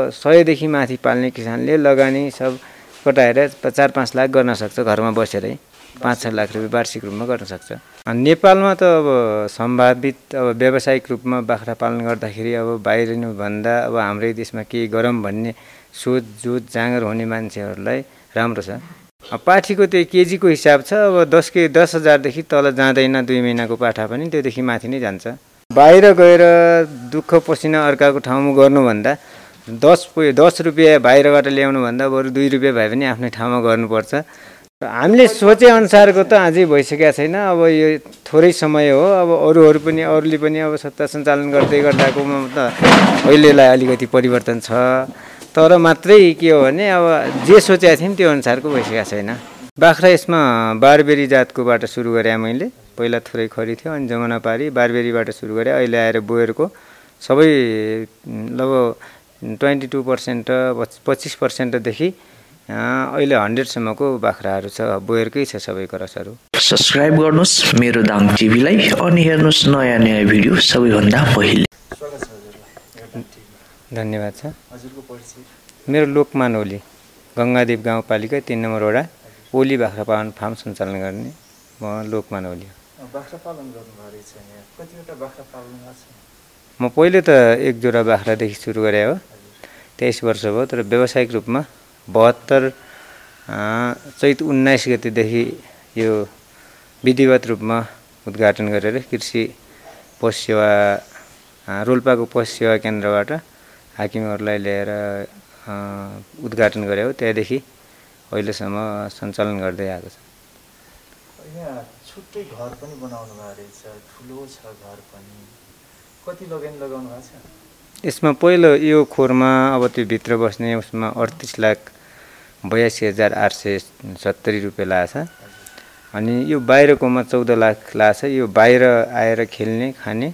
सयदेखि माथि पाल्ने किसानले लगानी सब कटाएर चार पाँच लाख गर्न सक्छ घरमा बसेरै। पाँच छ लाख रुपियाँ वार्षिक रूपमा गर्न सक्छ। नेपालमा त अब सम्भावित अब व्यावसायिक रूपमा बाख्रा पालन गर्दाखेरि अब बाहिरिनुभन्दा अब हाम्रै देशमा केही गरौँ भन्ने सोच जोत जाँगर हुने मान्छेहरूलाई राम्रो छ। पाठीको त्यो केजीको हिसाब छ अब दस के दस हजारदेखि तल जाँदैन दुई महिनाको पाठा पनि त्योदेखि माथि नै जान्छ। बाहिर गएर दुःख पसिना अर्काको ठाउँमा गर्नुभन्दा दस दस रुपियाँ बाहिरबाट ल्याउनुभन्दा बरु दुई रुपियाँ भए पनि आफ्नै ठाउँमा गर्नुपर्छ। हामीले सोचे अनुसारको त अझै भइसकेको छैन। अब यो थोरै समय हो। अब अरूहरू पनि अरूले पनि अब सत्ता सञ्चालन गर्दै गर्दाकोमा त अहिलेलाई अलिकति परिवर्तन छ। तर मात्रै के हो भने अब जे सोचेको थियौँ त्यो अनुसारको भइसकेको छैन। बाख्रा यसमा बारबेरी जातकोबाट सुरु गरेँ मैले। पहिला थोरै खरी थियो अनि जमुना पारी बारबेरीबाट सुरु गरेँ। अहिले आएर बोयरको सबै लगभग ट्वेन्टी टू पर्सेन्ट पच्चिस पर्सेन्टदेखि अहिले हन्ड्रेडसम्मको बाख्राहरू छ बोयरकै छ सबै क्रसहरू। सब्सक्राइब गर्नुहोस् मेरो दाङ टिभीलाई अनि हेर्नुहोस् नयाँ नयाँ भिडियो सबैभन्दा पहिले। धन्यवाद छ। मेरो लोकमान ओली गङ्गादेव गाउँपालिका तिन नम्बर वडा ओली बाख्रा पालन फार्म सञ्चालन गर्ने म लोकमान ओली बाख्रा पालन गर्नुभएको रहेछ यहाँ। कतिवटा बाख्रा पालन म पहिले त एक जोडा बाख्रादेखि सुरु गरेँ हो। तेइस वर्ष भयो तर व्यावसायिक रूपमा बहत्तर चैत उन्नाइस गतिदेखि यो विधिवत रूपमा उद्घाटन गरेर कृषि पशु सेवा रोल्पाको पशु सेवा केन्द्रबाट हाकिमहरूलाई ल्याएर उद्घाटन गरे हो। त्यहाँदेखि अहिलेसम्म सञ्चालन गर्दै आएको छ। यहाँ छुट्टै घर पनि बनाउनु भएको रहेछ ठुलो छ घर पनि। कति लगानी लगाउनु भएको छ? यसमा पहिलो यो खोरमा अब त्यो भित्र बस्ने उसमा अडतिस लाख बयासी हजार आठ सय सत्तरी रुपियाँ लाग्छ अनि यो बाहिरकोमा चौध लाख लाग्छ यो बाहिर आएर खेल्ने खाने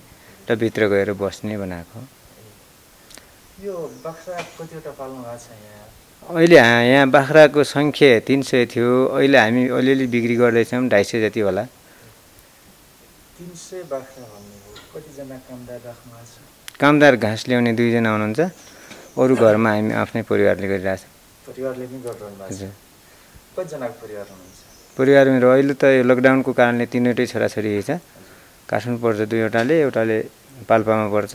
र भित्र गएर बस्ने बनाएको। यो बाख्रा कतिवटा पाल्नु भएको छ यहाँ? अहिले यहाँ बाख्राको सङ्ख्या तिन सय थियो अहिले हामी अलिअलि बिक्री गर्दैछौँ ढाई सय जति होला। तिन सय बाख्रा भन्ने हो। कतिजना कामदार राख्नु भएको छ? कामदार घाँस ल्याउने दुईजना हुनुहुन्छ। अरू घरमा हामी आफ्नै परिवारले भएको छ। परिवार मेरो अहिले त यो लकडाउनको कारणले तिनवटै छोराछोरी छ। काठमाडौँ पर्छ दुईवटाले एउटाले पाल्पामा पर्छ।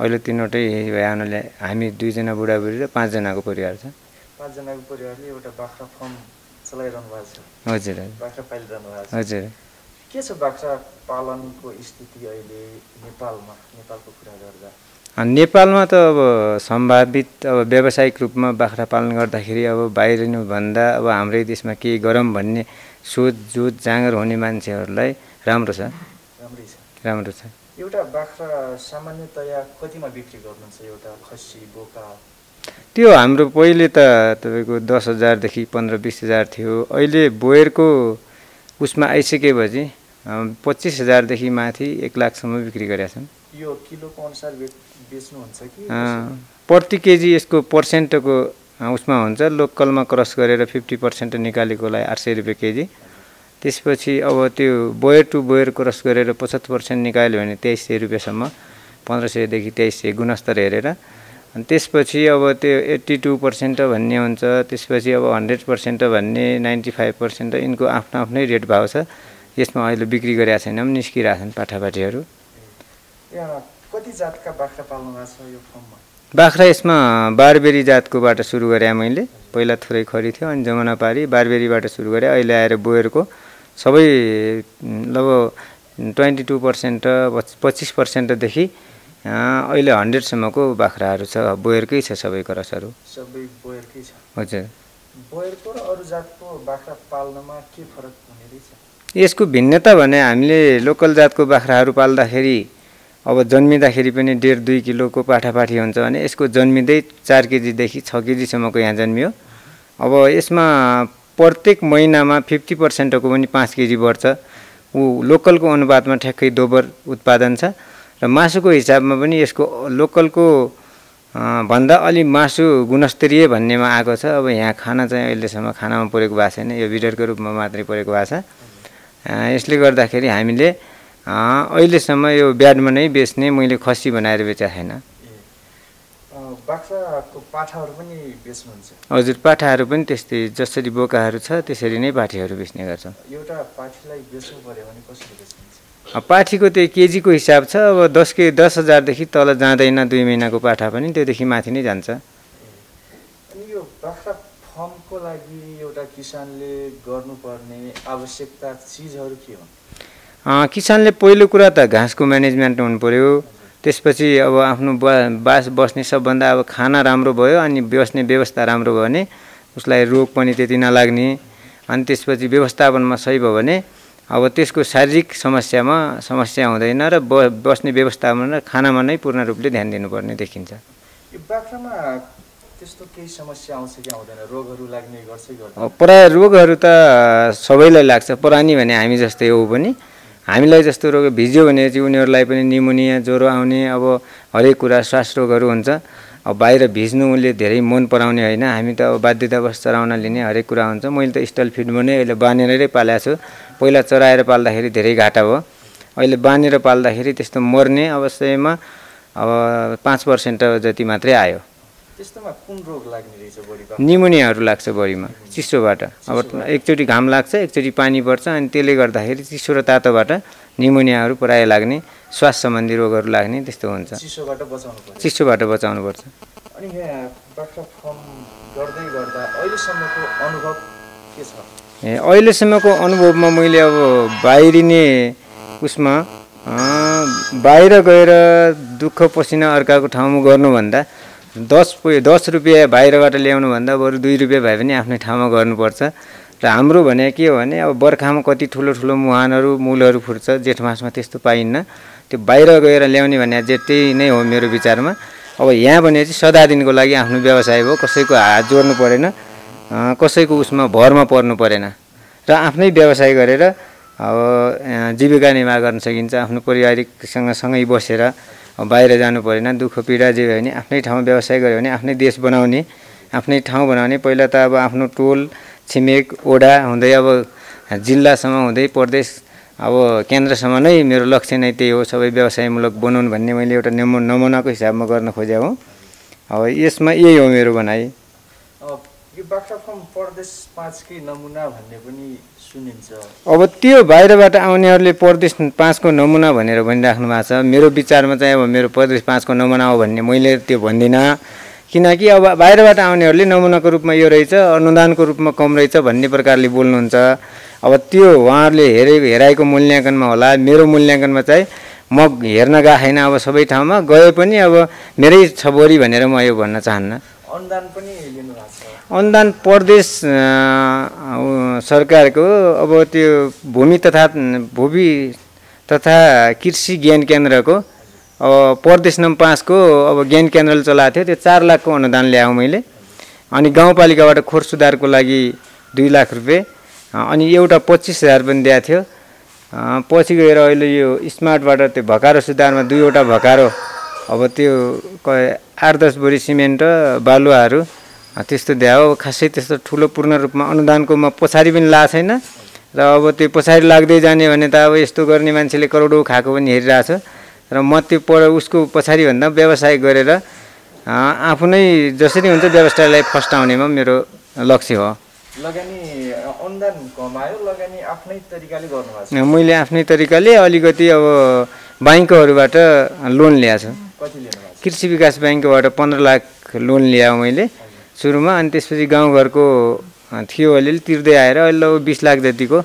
अहिले तिनवटै भए हुनाले हामी दुईजना बुढाबुढी र पाँचजनाको परिवार छ। पाँचजनाको परिवारले एउटा बाख्रा फार्म चलाइरहनु भएको छ। हजुर छ। हजुर। के छ बाख्रा पालनको स्थिति अहिले नेपालमा? नेपालको कुरा गर्दा। नेपालमा त अब सम्भावित अब व्यावसायिक रूपमा बाख्रा पालन गर्दाखेरि अब बाहिरिनुभन्दा अब हाम्रै देशमा केही गरौँ भन्ने सोच जोत जाँगर हुने मान्छेहरूलाई राम्रो छ? राम्रै छ। राम्रो छ। एउटा बाख्रा सामान्यतया कतिमा बिक्री गर्नुहुन्छ? एउटा खसी बोका? त्यो हाम्रो पहिले त तपाईँको दस हजारदेखि पन्ध्र बिस हजार थियो। अहिले बोयरको उसमा आइसकेपछि पच्चिस हजारदेखि माथि एक लाखसम्म बिक्री गरेका छन्। यो किलोको अनुसार बेच बेच्नुहुन्छ कि प्रति केजी यसको पर्सेन्टको उसमा हुन्छ। लोकलमा क्रस गरेर फिफ्टी पर्सेन्ट निकालेकोलाई आठ सय रुपियाँ केजी। त्यसपछि अब त्यो बोयर टु बोयर क्रस गरेर पचहत्तर पर्सेन्ट निकाल्यो भने तेइस सय रुपियाँसम्म पन्ध्र सयदेखि तेइस सय गुणस्तर हेरेर अनि त्यसपछि अब त्यो एट्टी टू पर्सेन्ट भन्ने हुन्छ त्यसपछि अब हन्ड्रेड पर्सेन्ट भन्ने नाइन्टी फाइभ पर्सेन्ट यिनको आफ्नो आफ्नै रेट भाउ छ। यसमा अहिले बिक्री गरेका छैनौँ निस्किरहेका छन् पाठापाठीहरू। भएको बाख्रा यसमा बारबेरी जातकोबाट सुरु गरेँ मैले। पहिला थोरै खरी थियो अनि जमुना पारी बारबेरीबाट सुरु गरेँ। अहिले आएर बोयरको। सबै लगभग ट्वेन्टी टू पर्सेन्ट पच्चिस पर्सेन्टदेखि अहिले हन्ड्रेडसम्मको बाख्राहरू छ बोयरकै छ सबै क्रसहरू? सबै बोयरकै छ। हजुर। बोयरको र अरू जातको बाख्रा पाल्नमा के फरक हुने रहेछ? यसको भिन्नता भने हामीले लोकल जातको बाख्राहरू पाल्दाखेरि अब जन्मिँदाखेरि पनि डेढ दुई किलोको पाठापाठी हुन्छ भने यसको जन्मिँदै चार केजीदेखि छ केजीसम्मको यहाँ जन्मियो। अब यसमा प्रत्येक महिनामा फिफ्टी पर्सेन्टको पनि पाँच केजी बढ्छ। ऊ लोकलको अनुपातमा ठ्याक्कै दोबर उत्पादन छ। र मासुको हिसाबमा पनि यसको लोकलको भन्दा अलि मासु गुणस्तरीय भन्नेमा आएको छ। अब यहाँ खाना चाहिँ अहिलेसम्म खानामा परेको भएको छैन यो बिडरको रूपमा मात्रै परेको भएको छ यसले गर्दाखेरि हामीले अहिलेसम्म यो ब्याडमा नै बेच्ने मैले खसी बनाएर बेचेको छैन। हजुर पाठाहरू पनि त्यस्तै जसरी बोकाहरू छ त्यसरी नै पाठीहरू बेच्ने गर्छौँ। एउटा पाठीलाई बेच्नु पऱ्यो भने कसरी बेच्नुहुन्छ? अब पाठीको त्यो केजीको हिसाब छ अब दस के दस हजारदेखि तल जाँदैन दुई महिनाको पाठा पनि त्योदेखि माथि नै जान्छ। यो बाख्रा फर्मको लागि एउटा किसानले गर्नुपर्ने आवश्यकता चिजहरू के हुन्? अँ, किसानले पहिलो कुरा त घाँसको म्यानेजमेन्ट हुनु पऱ्यो त्यसपछि अब आफ्नो बा बास बस्ने सबभन्दा अब खाना राम्रो भयो अनि बस्ने व्यवस्था राम्रो भयो भने उसलाई रोग पनि त्यति नलाग्ने। अनि त्यसपछि व्यवस्थापनमा सही भयो भने अब त्यसको शारीरिक समस्यामा समस्या हुँदैन र ब बस्ने व्यवस्थापन र खानामा नै पूर्ण रूपले ध्यान दिनुपर्ने देखिन्छ। यो बाख्रामा त्यस्तो केही समस्या आउँछ कि आउँदैन? रोगहरू लाग्ने गर्छ कि गर्दैन? अब प्रायः रोगहरू त सबैलाई लाग्छ। पुरानी भने हामी जस्तै हो पनि। हामीलाई जस्तो रोग भिज्यो भने चाहिँ उनीहरूलाई पनि निमोनिया ज्वरो आउने अब हरेक कुरा श्वास रोगहरू हुन्छ। अब बाहिर भिज्नु उसले धेरै मन पराउने होइन। हामी त अब बाध्यतावश चराउन लिने हरेक कुरा हुन्छ। मैले त स्टल फिडमा नै अहिले बाँधेरै पालेको छु। पहिला चराएर पाल्दाखेरि धेरै घाटा भयो। अहिले बाँधेर पाल्दाखेरि त्यस्तो मर्ने अवश्यमा अब पाँच पर्सेन्ट जति मात्रै आयो। त्यस्तोमा कुन रोग लाग्ने रहेछ बढी निमोनियाहरू लाग्छ बढीमा चिसोबाट। अब एकचोटि घाम लाग्छ एकचोटि पानी पर्छ अनि त्यसले गर्दाखेरि चिसो र तातोबाट निमोनियाहरू प्रायः लाग्ने श्वास सम्बन्धी रोगहरू लाग्ने त्यस्तो हुन्छ। चिसोबाट बचाउनु पर्छ। चिसोबाट बचाउनुपर्छ अनि ए अहिलेसम्मको अनुभवमा मैले अब बाहिरिने उसमा बाहिर गएर दुःख पसिना अर्काको ठाउँमा गर्नुभन्दा दस दस रुपियाँ बाहिरबाट ल्याउनुभन्दा बरु दुई रुपियाँ भए पनि आफ्नै ठाउँमा गर्नुपर्छ। र हाम्रो भने के हो भने अब बर्खामा कति ठुलो ठुलो मुहानहरू मूलहरू फुट्छ जेठ मासमा त्यस्तो पाइन्न। त्यो बाहिर गएर ल्याउने भने चाहिँ त्यही नै हो मेरो विचारमा। अब यहाँ भने चाहिँ सदा दिनको लागि आफ्नो व्यवसाय हो कसैको हात जोड्नु परेन कसैको उसमा भरमा पर्नु परेन। र आफ्नै व्यवसाय गरेर अब जीविका निर्वाह गर्न सकिन्छ आफ्नो पारिवारिकसँग सँगै बसेर बाहिर जानु परेन दुःख पीडा जे भयो भने आफ्नै ठाउँमा व्यवसाय गऱ्यो भने आफ्नै देश बनाउने आफ्नै ठाउँ बनाउने। पहिला त अब आफ्नो टोल छिमेक ओडा हुँदै अब जिल्लासम्म हुँदै प्रदेश अब केन्द्रसम्म नै मेरो लक्ष्य नै त्यही हो सबै व्यवसायमूलक बनाउनु भन्ने मैले एउटा नमु नमुनाको हिसाबमा गर्न खोजेको हो। अब यसमा यही हो मेरो भनाइ। यो प्रदेश पाँचकै नमुना भन्ने पनि सुनिन्छ। अब त्यो बाहिरबाट आउनेहरूले प्रदेश पाँचको नमुना भनेर भनिराख्नु भएको छ। मेरो विचारमा चाहिँ अब मेरो प्रदेश पाँचको नमुना हो भन्ने मैले त्यो भन्दिनँ। किनकि अब बाहिरबाट आउनेहरूले नमुनाको रूपमा यो रहेछ अनुदानको रूपमा कम रहेछ भन्ने प्रकारले बोल्नुहुन्छ। अब त्यो उहाँहरूले हेरे हेराएको मूल्याङ्कनमा होला। मेरो मूल्याङ्कनमा चाहिँ म हेर्न गएको छैन अब सबै ठाउँमा। गए पनि अब मेरै छ बोरी भनेर म यो भन्न चाहन्न। अनुदान पनि अनुदान प्रदेश सरकारको अब त्यो भूमि तथा भूमि तथा कृषि ज्ञान केन्द्रको अब प्रदेश नम्बर पाँचको अब ज्ञान केन्द्रले चलाएको थियो त्यो चार लाखको अनुदान ल्याएँ मैले। अनि गाउँपालिकाबाट खोर सुधारको लागि दुई लाख रुपियाँ अनि एउटा पच्चिस हजार पनि दिएको थियो। पछि गएर अहिले यो स्मार्टबाट त्यो भकारो सुधारमा दुईवटा भकारो अब त्यो आठ दस बोरी सिमेन्ट र बालुवाहरू त्यस्तो दियो अब खासै त्यस्तो ठुलो पूर्ण रूपमा अनुदानको म पछाडि पनि लाएको छैन। र अब त्यो पछाडि लाग्दै जाने भने त अब यस्तो गर्ने मान्छेले करोडौँ खाएको पनि हेरिरहेको छ र म त्यो पर उसको पछाडि भन्दा व्यवसाय गरेर अँ, आफू नै जसरी हुन्छ व्यवसायलाई फस्टाउनेमा मेरो लक्ष्य हो। लगानी अनुदान कमायो लगानी आफ्नै तरिकाले गर्नुभएको छ? मैले आफ्नै तरिकाले अलिकति अब ब्याङ्कहरूबाट लोन ल्याएको छु। कृषि विकास ब्याङ्कबाट पन्ध्र लाख लोन ल्याएँ मैले सुरुमा अनि त्यसपछि गाउँघरको थियो अलिअलि तिर्दै आएर अहिले बिस लाख जतिको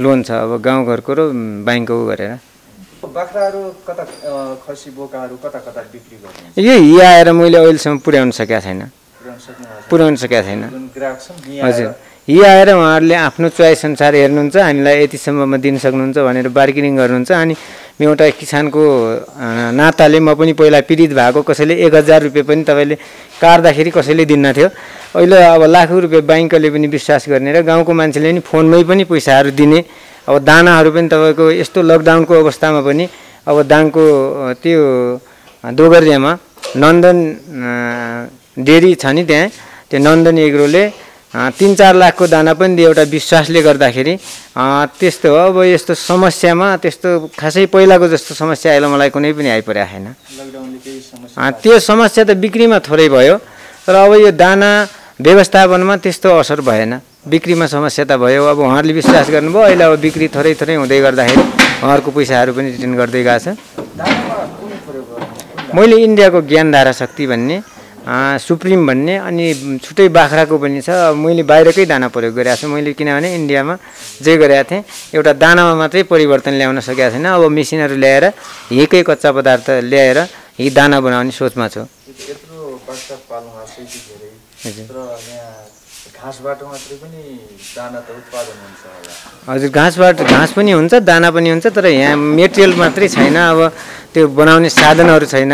लोन छ अब गाउँघरको र ब्याङ्कको गरेर। छ बाख्राहरू कता अ, खसी बोकाहरू कता कता बिक्री गर्नुहुन्छ यो हि आएर मैले अहिलेसम्म पुर्याउन सकेको छैन? पुर्याउन सकेको छैन। यहीँ हजुर आएर। हि आएर उहाँहरूले आफ्नो चोइस अनुसार हेर्नुहुन्छ हामीलाई यतिसम्ममा दिन सक्नुहुन्छ भनेर बार्गेनिङ गर्नुहुन्छ अनि म एउटा किसानको नाताले म पनि पहिला पीडित भएको कसैले एक हजार रुपियाँ पनि तपाईँले काट्दाखेरि कसैले दिन्न थियो। अहिले अब लाखौँ रुपियाँ ब्याङ्कले पनि विश्वास गर्ने र गाउँको मान्छेले पनि फोनमै पनि पैसाहरू दिने अब दानाहरू पनि तपाईँको यस्तो लकडाउनको अवस्थामा पनि अब दाङको त्यो अँ, दोगरियामा नन्दन डेरी छ नि त्यहाँ। त्यो नन्दन एग्रोले तिन चार लाखको दाना पनि दियो एउटा विश्वासले गर्दाखेरि। त्यस्तो हो। अब यस्तो समस्यामा त्यस्तो खासै पहिलाको जस्तो समस्या अहिले मलाई कुनै पनि आइपरेको छैन। त्यो समस्या त बिक्रीमा थोरै भयो तर अब यो दाना व्यवस्थापनमा त्यस्तो असर भएन। बिक्रीमा समस्या त भयो। अब उहाँहरूले विश्वास गर्नुभयो अहिले अब बिक्री थोरै थोरै हुँदै गर्दाखेरि उहाँहरूको पैसाहरू पनि रिटर्न गर्दै गएको छ। मैले इन्डियाको ज्ञानधारा शक्ति भन्ने सुप्रिम भन्ने अनि छुट्टै बाख्राको पनि छ। मैले बाहिरकै दाना प्रयोग गरेको छु। मैले किनभने इन्डियामा जे गरेको थिएँ एउटा दानामा मात्रै परिवर्तन ल्याउन सकेको छैन। अब मेसिनहरू ल्याएर यहीँकै कच्चा पदार्थ ल्याएर यही दाना बनाउने सोचमा छु। हजुर। घाँसबाट मात्रै पनि दाना त उत्पादन हुन्छ होला। हजुर घाँसबाट घाँस पनि हुन्छ दाना पनि हुन्छ तर यहाँ मेटेरियल मात्रै छैन अब त्यो बनाउने साधनहरू छैन।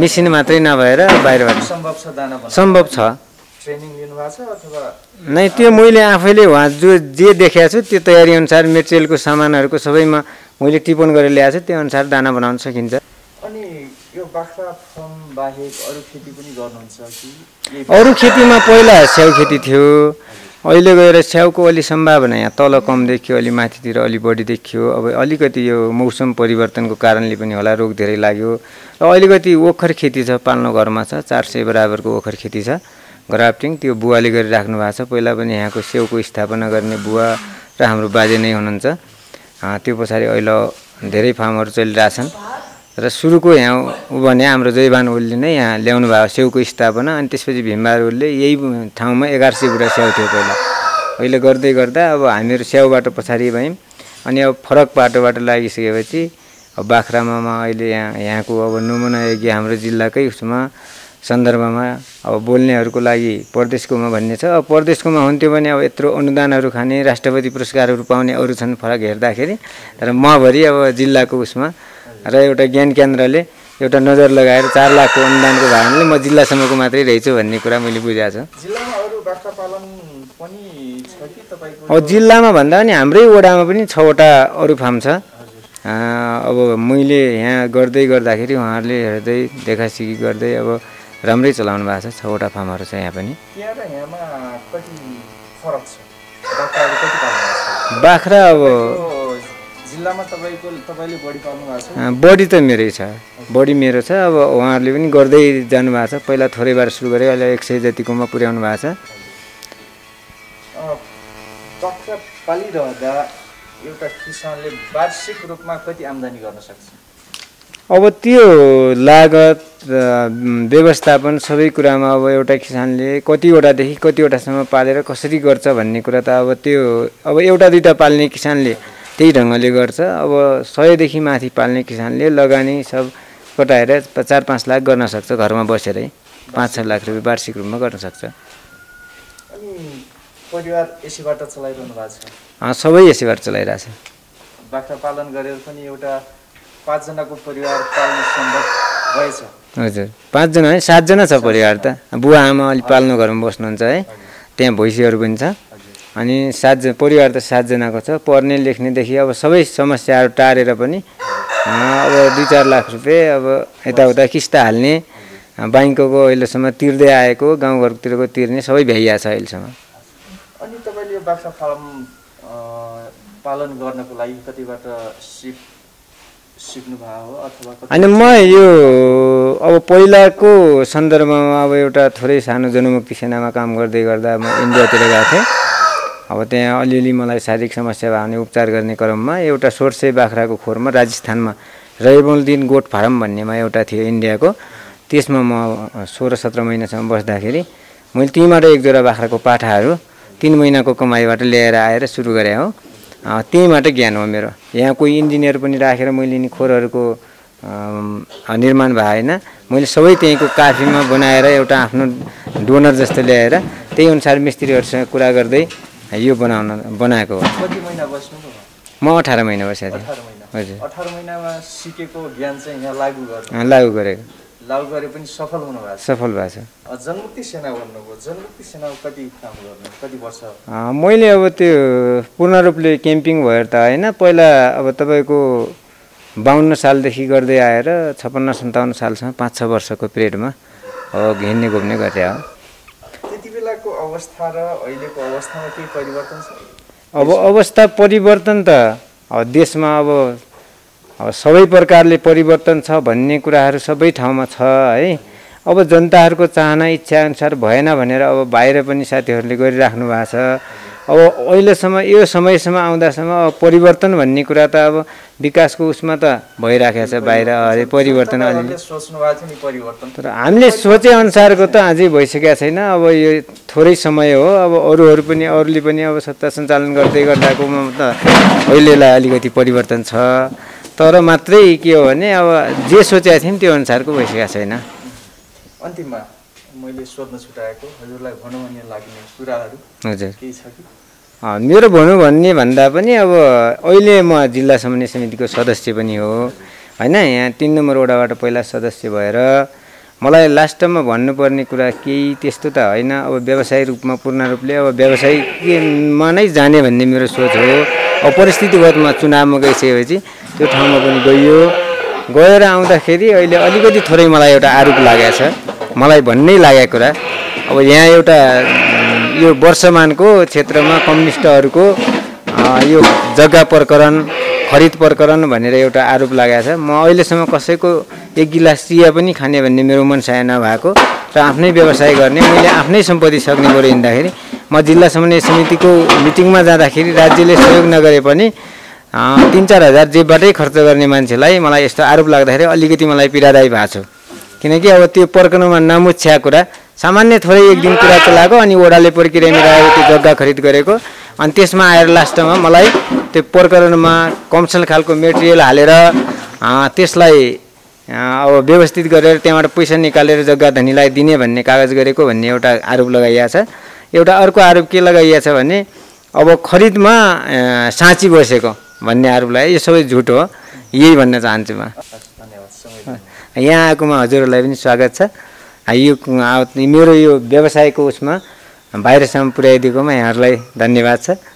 मेसिन मात्रै नभएर बाहिरबाट। सम्भव छ दाना बनाउनु? सम्भव छ। ट्रेनिङ लिनुभएको छ अथवा नै त्यो मैले आफैले उहाँ जो जे देखाएको छु त्यो तयारी अनुसार मेटेरियलको सामानहरूको सबैमा मैले टिपन गरेर ल्याएको छु त्यो अनुसार दाना बनाउन सकिन्छ। अनि अरू अरू खेतीमा पहिला स्याउ खेती थियो। अहिले गएर स्याउको अलि सम्भावना यहाँ तल कम देखियो अलि माथितिर अलि बढी देखियो। अब अलिकति यो मौसम परिवर्तनको कारणले पनि होला रोग धेरै लाग्यो। र अलिकति ओखर खेती छ पाल्नो घरमा छ चार सय बराबरको ओखर खेती छ। ग्राफ्टिङ त्यो बुवाले गरिराख्नु भएको छ। पहिला पनि यहाँको स्याउको स्थापना गर्ने बुवा र हाम्रो बाजे नै हुनुहुन्छ। त्यो पछाडि अहिले धेरै फार्महरू चलिरहेछन्। र सुरुको यहाँ ऊ भने हाम्रो जयवान ओलीले नै यहाँ ल्याउनु भएको स्याउको स्थापना अनि त्यसपछि भीमबहादुर ओलीले यही ठाउँमा एघार सय बुढा स्याउ थियो पहिला। अहिले गर्दै गर्दा अब हामीहरू स्याउबाट पछाडि भयौँ अनि अब फरक बाटोबाट लागिसकेपछि अब बाख्रामा म अहिले यहाँ यहाँको अब नमुना यज्ञ हाम्रो जिल्लाकै उसमा सन्दर्भमा अब बोल्नेहरूको लागि परदेशकोमा भन्ने छ। अब परदेशकोमा हुन्थ्यो भने अब यत्रो अनुदानहरू खाने राष्ट्रपति पुरस्कारहरू पाउने अरू छन् फरक हेर्दाखेरि। तर मभरि अब जिल्लाको उसमा र एउटा ज्ञान केन्द्रले एउटा नजर लगाएर चार लाखको अनुदानको भावनाले म जिल्लासम्मको मात्रै रहेछु भन्ने कुरा मैले बुझाएको छु। अब जिल्लामा भन्दा पनि हाम्रै वडामा पनि छवटा अरू फार्म छ। अब मैले यहाँ गर्दै गर्दाखेरि उहाँहरूले हेर्दै देखासिखी गर्दै अब राम्रै चलाउनु भएको छ। छवटा फार्महरू छ यहाँ पनि। बाख्रा अब जिल्लामा तपाईँको तपाईँले बढी भएको छ? बढी त मेरै छ। बढी मेरो छ। अब उहाँहरूले पनि गर्दै जानुभएको छ। पहिला थोरैबाट सुरु गरेँ अहिले एक सय जतिकोमा पुर्याउनु भएको छ। अँ, बाख्रा पालिरहँदा एउटा किसानले वार्षिक रूपमा कति आम्दानी गर्न सक्छ? अब त्यो लागत व्यवस्थापन सबै कुरामा अब एउटा किसानले कतिवटादेखि कतिवटासम्म पालेर कसरी गर्छ भन्ने कुरा त अब त्यो अब एउटा दुइटा पाल्ने किसानले त्यही ढङ्गले गर्छ। अब सयदेखि माथि पाल्ने किसानले लगानी सब कटाएर चार पाँच लाख गर्न सक्छ घरमा बसेरै। पाँच छ लाख रुपियाँ वार्षिक रूपमा गर्न सक्छ। परिवार यसैबाट चलाइरहनु भएको छ? सबै यसैबाट चलाइरहेछ बाख्रा पालन गरेर पनि एउटा पाँचजनाको परिवार पाल्न सम्भव भएछ। हजुर। पाँचजना है सातजना छ परिवार त। बुवा आमा अलिक पाल्नु घरमा बस्नुहुन्छ है। त्यहाँ भैँसीहरू पनि छ। अनि सातजना परिवार त सातजनाको छ। पढ्ने लेख्नेदेखि अब सबै समस्याहरू टारेर पनि अब दुई चार लाख रुपियाँ अब यताउता किस्ता हाल्ने ब्याङ्कको अहिलेसम्म तिर्दै आएको गाउँघरतिरको तिर्ने सबै भ्याइएको छ अहिलेसम्म। अनि तपाईँले यो बाख्रा फार्म पालन गर्नको लागि कतिबाट सिप सिक्नु भएको हो अथवा कति- अनि म यो अब पहिलाको सन्दर्भमा अब एउटा थोरै सानो जनमुक्ति सेनामा काम गर्दै गर्दा म इन्डियातिर गएको थिएँ। अब त्यहाँ अलिअलि मलाई शारीरिक समस्या भयो भने उपचार गर्ने क्रममा एउटा सोर्से बाख्राको खोरमा राजस्थानमा रैबोलदिन गोठ फार्म भन्नेमा एउटा थियो इन्डियाको। त्यसमा म सोह्र सत्र महिनासम्म बस्दाखेरि मैले त्यहीँबाट एक बाख्राको पाठाहरू तिन महिनाको कमाइबाट ल्याएर आएर सुरु गरेँ हो। त्यहीँबाट ज्ञान हो मेरो। यहाँ कोही इन्जिनियर पनि राखेर मैले नि खोरहरूको निर्माण भएन। मैले सबै त्यहीँको काफीमा बनाएर एउटा आफ्नो डोनर जस्तो ल्याएर त्यही अनुसार मिस्त्रीहरूसँग कुरा गर्दै यो बनाउन बनाएको हो। कति महिना बस्नुभयो? म अठार महिना बसेको थिएँ। हजुर। महिनामा सिकेको ज्ञान चाहिँ यहाँ लागू गर्नु। लागु गरेको। लागू गरे पनि सफल हुनु भएको छ। सफल भएको छ। जनमुक्ति सेना भन्नुभयो जनमुक्ति सेनामा कति काम गर्नु कति वर्ष? मैले अब त्यो पूर्ण रूपले क्याम्पिङ भएर त होइन पहिला अब तपाईँको बाहन्न सालदेखि गर्दै आएर छप्पन्न सन्ताउन्न सालसम्म पाँच छ वर्षको पिरियडमा अब घिन्ने घुम्ने गरे हो अवस्था र अहिलेको अवस्थामा केही परिवर्तन छ? अब अवस्था परिवर्तन त अब देशमा अब अब सबै प्रकारले परिवर्तन छ भन्ने कुराहरू सबै ठाउँमा छ है। अब जनताहरूको चाहना इच्छाअनुसार भएन भनेर अब बाहिर पनि साथीहरूले गरिराख्नु भएको छ। अब अहिलेसम्म यो समयसम्म आउँदासम्म अब परिवर्तन भन्ने कुरा त अब विकासको उसमा त भइराखेको छ बाहिर अरे परिवर्तन अलिअलि तर हामीले सोचे अनुसारको त अझै भइसकेको छैन। अब यो थोरै समय हो। अब अरूहरू पनि अरूले पनि अब सत्ता सञ्चालन गर्दै गर्दाकोमा त अहिलेलाई अलिकति परिवर्तन छ। तर मात्रै के हो भने अब जे सोचेका थियौँ त्यो अनुसारको भइसकेको छैन। अन्तिममा मैले सोध्न छुट्याएको हजुरलाई भनौँ भन्ने लाग्ने कुराहरू हजुर। केही छ कि? मेरो भनौँ भन्ने भन्दा पनि अब अहिले म जिल्ला समन्वय समितिको सदस्य पनि हो। होइन यहाँ तिन नम्बर वडाबाट पहिला सदस्य भएर मलाई लास्टमा भन्नुपर्ने कुरा केही त्यस्तो त होइन। अब व्यवसायिक रूपमा पूर्ण रूपले अब व्यवसायिकमा नै जाने भन्ने मेरो सोच हो। अब परिस्थितिगतमा चुनावमा गइसकेपछि त्यो ठाउँमा पनि गइयो। गएर आउँदाखेरि अहिले अलिकति थोरै मलाई एउटा आरोप लागेको छ। मलाई भन्नै लागेको कुरा अब यहाँ एउटा यो वर्षमानको क्षेत्रमा कम्युनिस्टहरूको यो जग्गा प्रकरण खरिद प्रकरण भनेर एउटा आरोप लागेको छ। म अहिलेसम्म कसैको एक गिलास चिया पनि खाने भन्ने मेरो मनसाय नभएको र आफ्नै व्यवसाय गर्ने मैले आफ्नै सम्पत्ति सक्ने बरु हिँड्दाखेरि म जिल्ला समन्वय समितिको मिटिङमा जाँदाखेरि राज्यले सहयोग नगरे पनि तिन चार हजार जेबबाटै खर्च गर्ने मान्छेलाई मलाई यस्तो आरोप लाग्दाखेरि अलिकति मलाई पीडादायी भएको छु। किनकि अब त्यो प्रकरणमा नमुछ्या कुरा सामान्य थोरै एक दिन कुरा चलाएको अनि ओडाले प्रक्रिया मिलाएर त्यो जग्गा खरिद गरेको। अनि त्यसमा आएर लास्टमा मलाई त्यो प्रकरणमा कमसल खालको मेटेरियल हालेर त्यसलाई अब व्यवस्थित गरेर त्यहाँबाट पैसा निकालेर जग्गा धनीलाई दिने भन्ने कागज गरेको भन्ने एउटा आरोप लगाइएको छ। एउटा अर्को आरोप के लगाइएको छ भने अब खरिदमा साँची बसेको भन्ने आरोप लगायो यो सबै झुट हो यही भन्न चाहन्छु म। यहाँ आएकोमा हजुरहरूलाई पनि स्वागत छ। यो मेरो यो व्यवसायको उसमा बाहिरसम्म पुर्याइदिएकोमा यहाँहरूलाई धन्यवाद छ।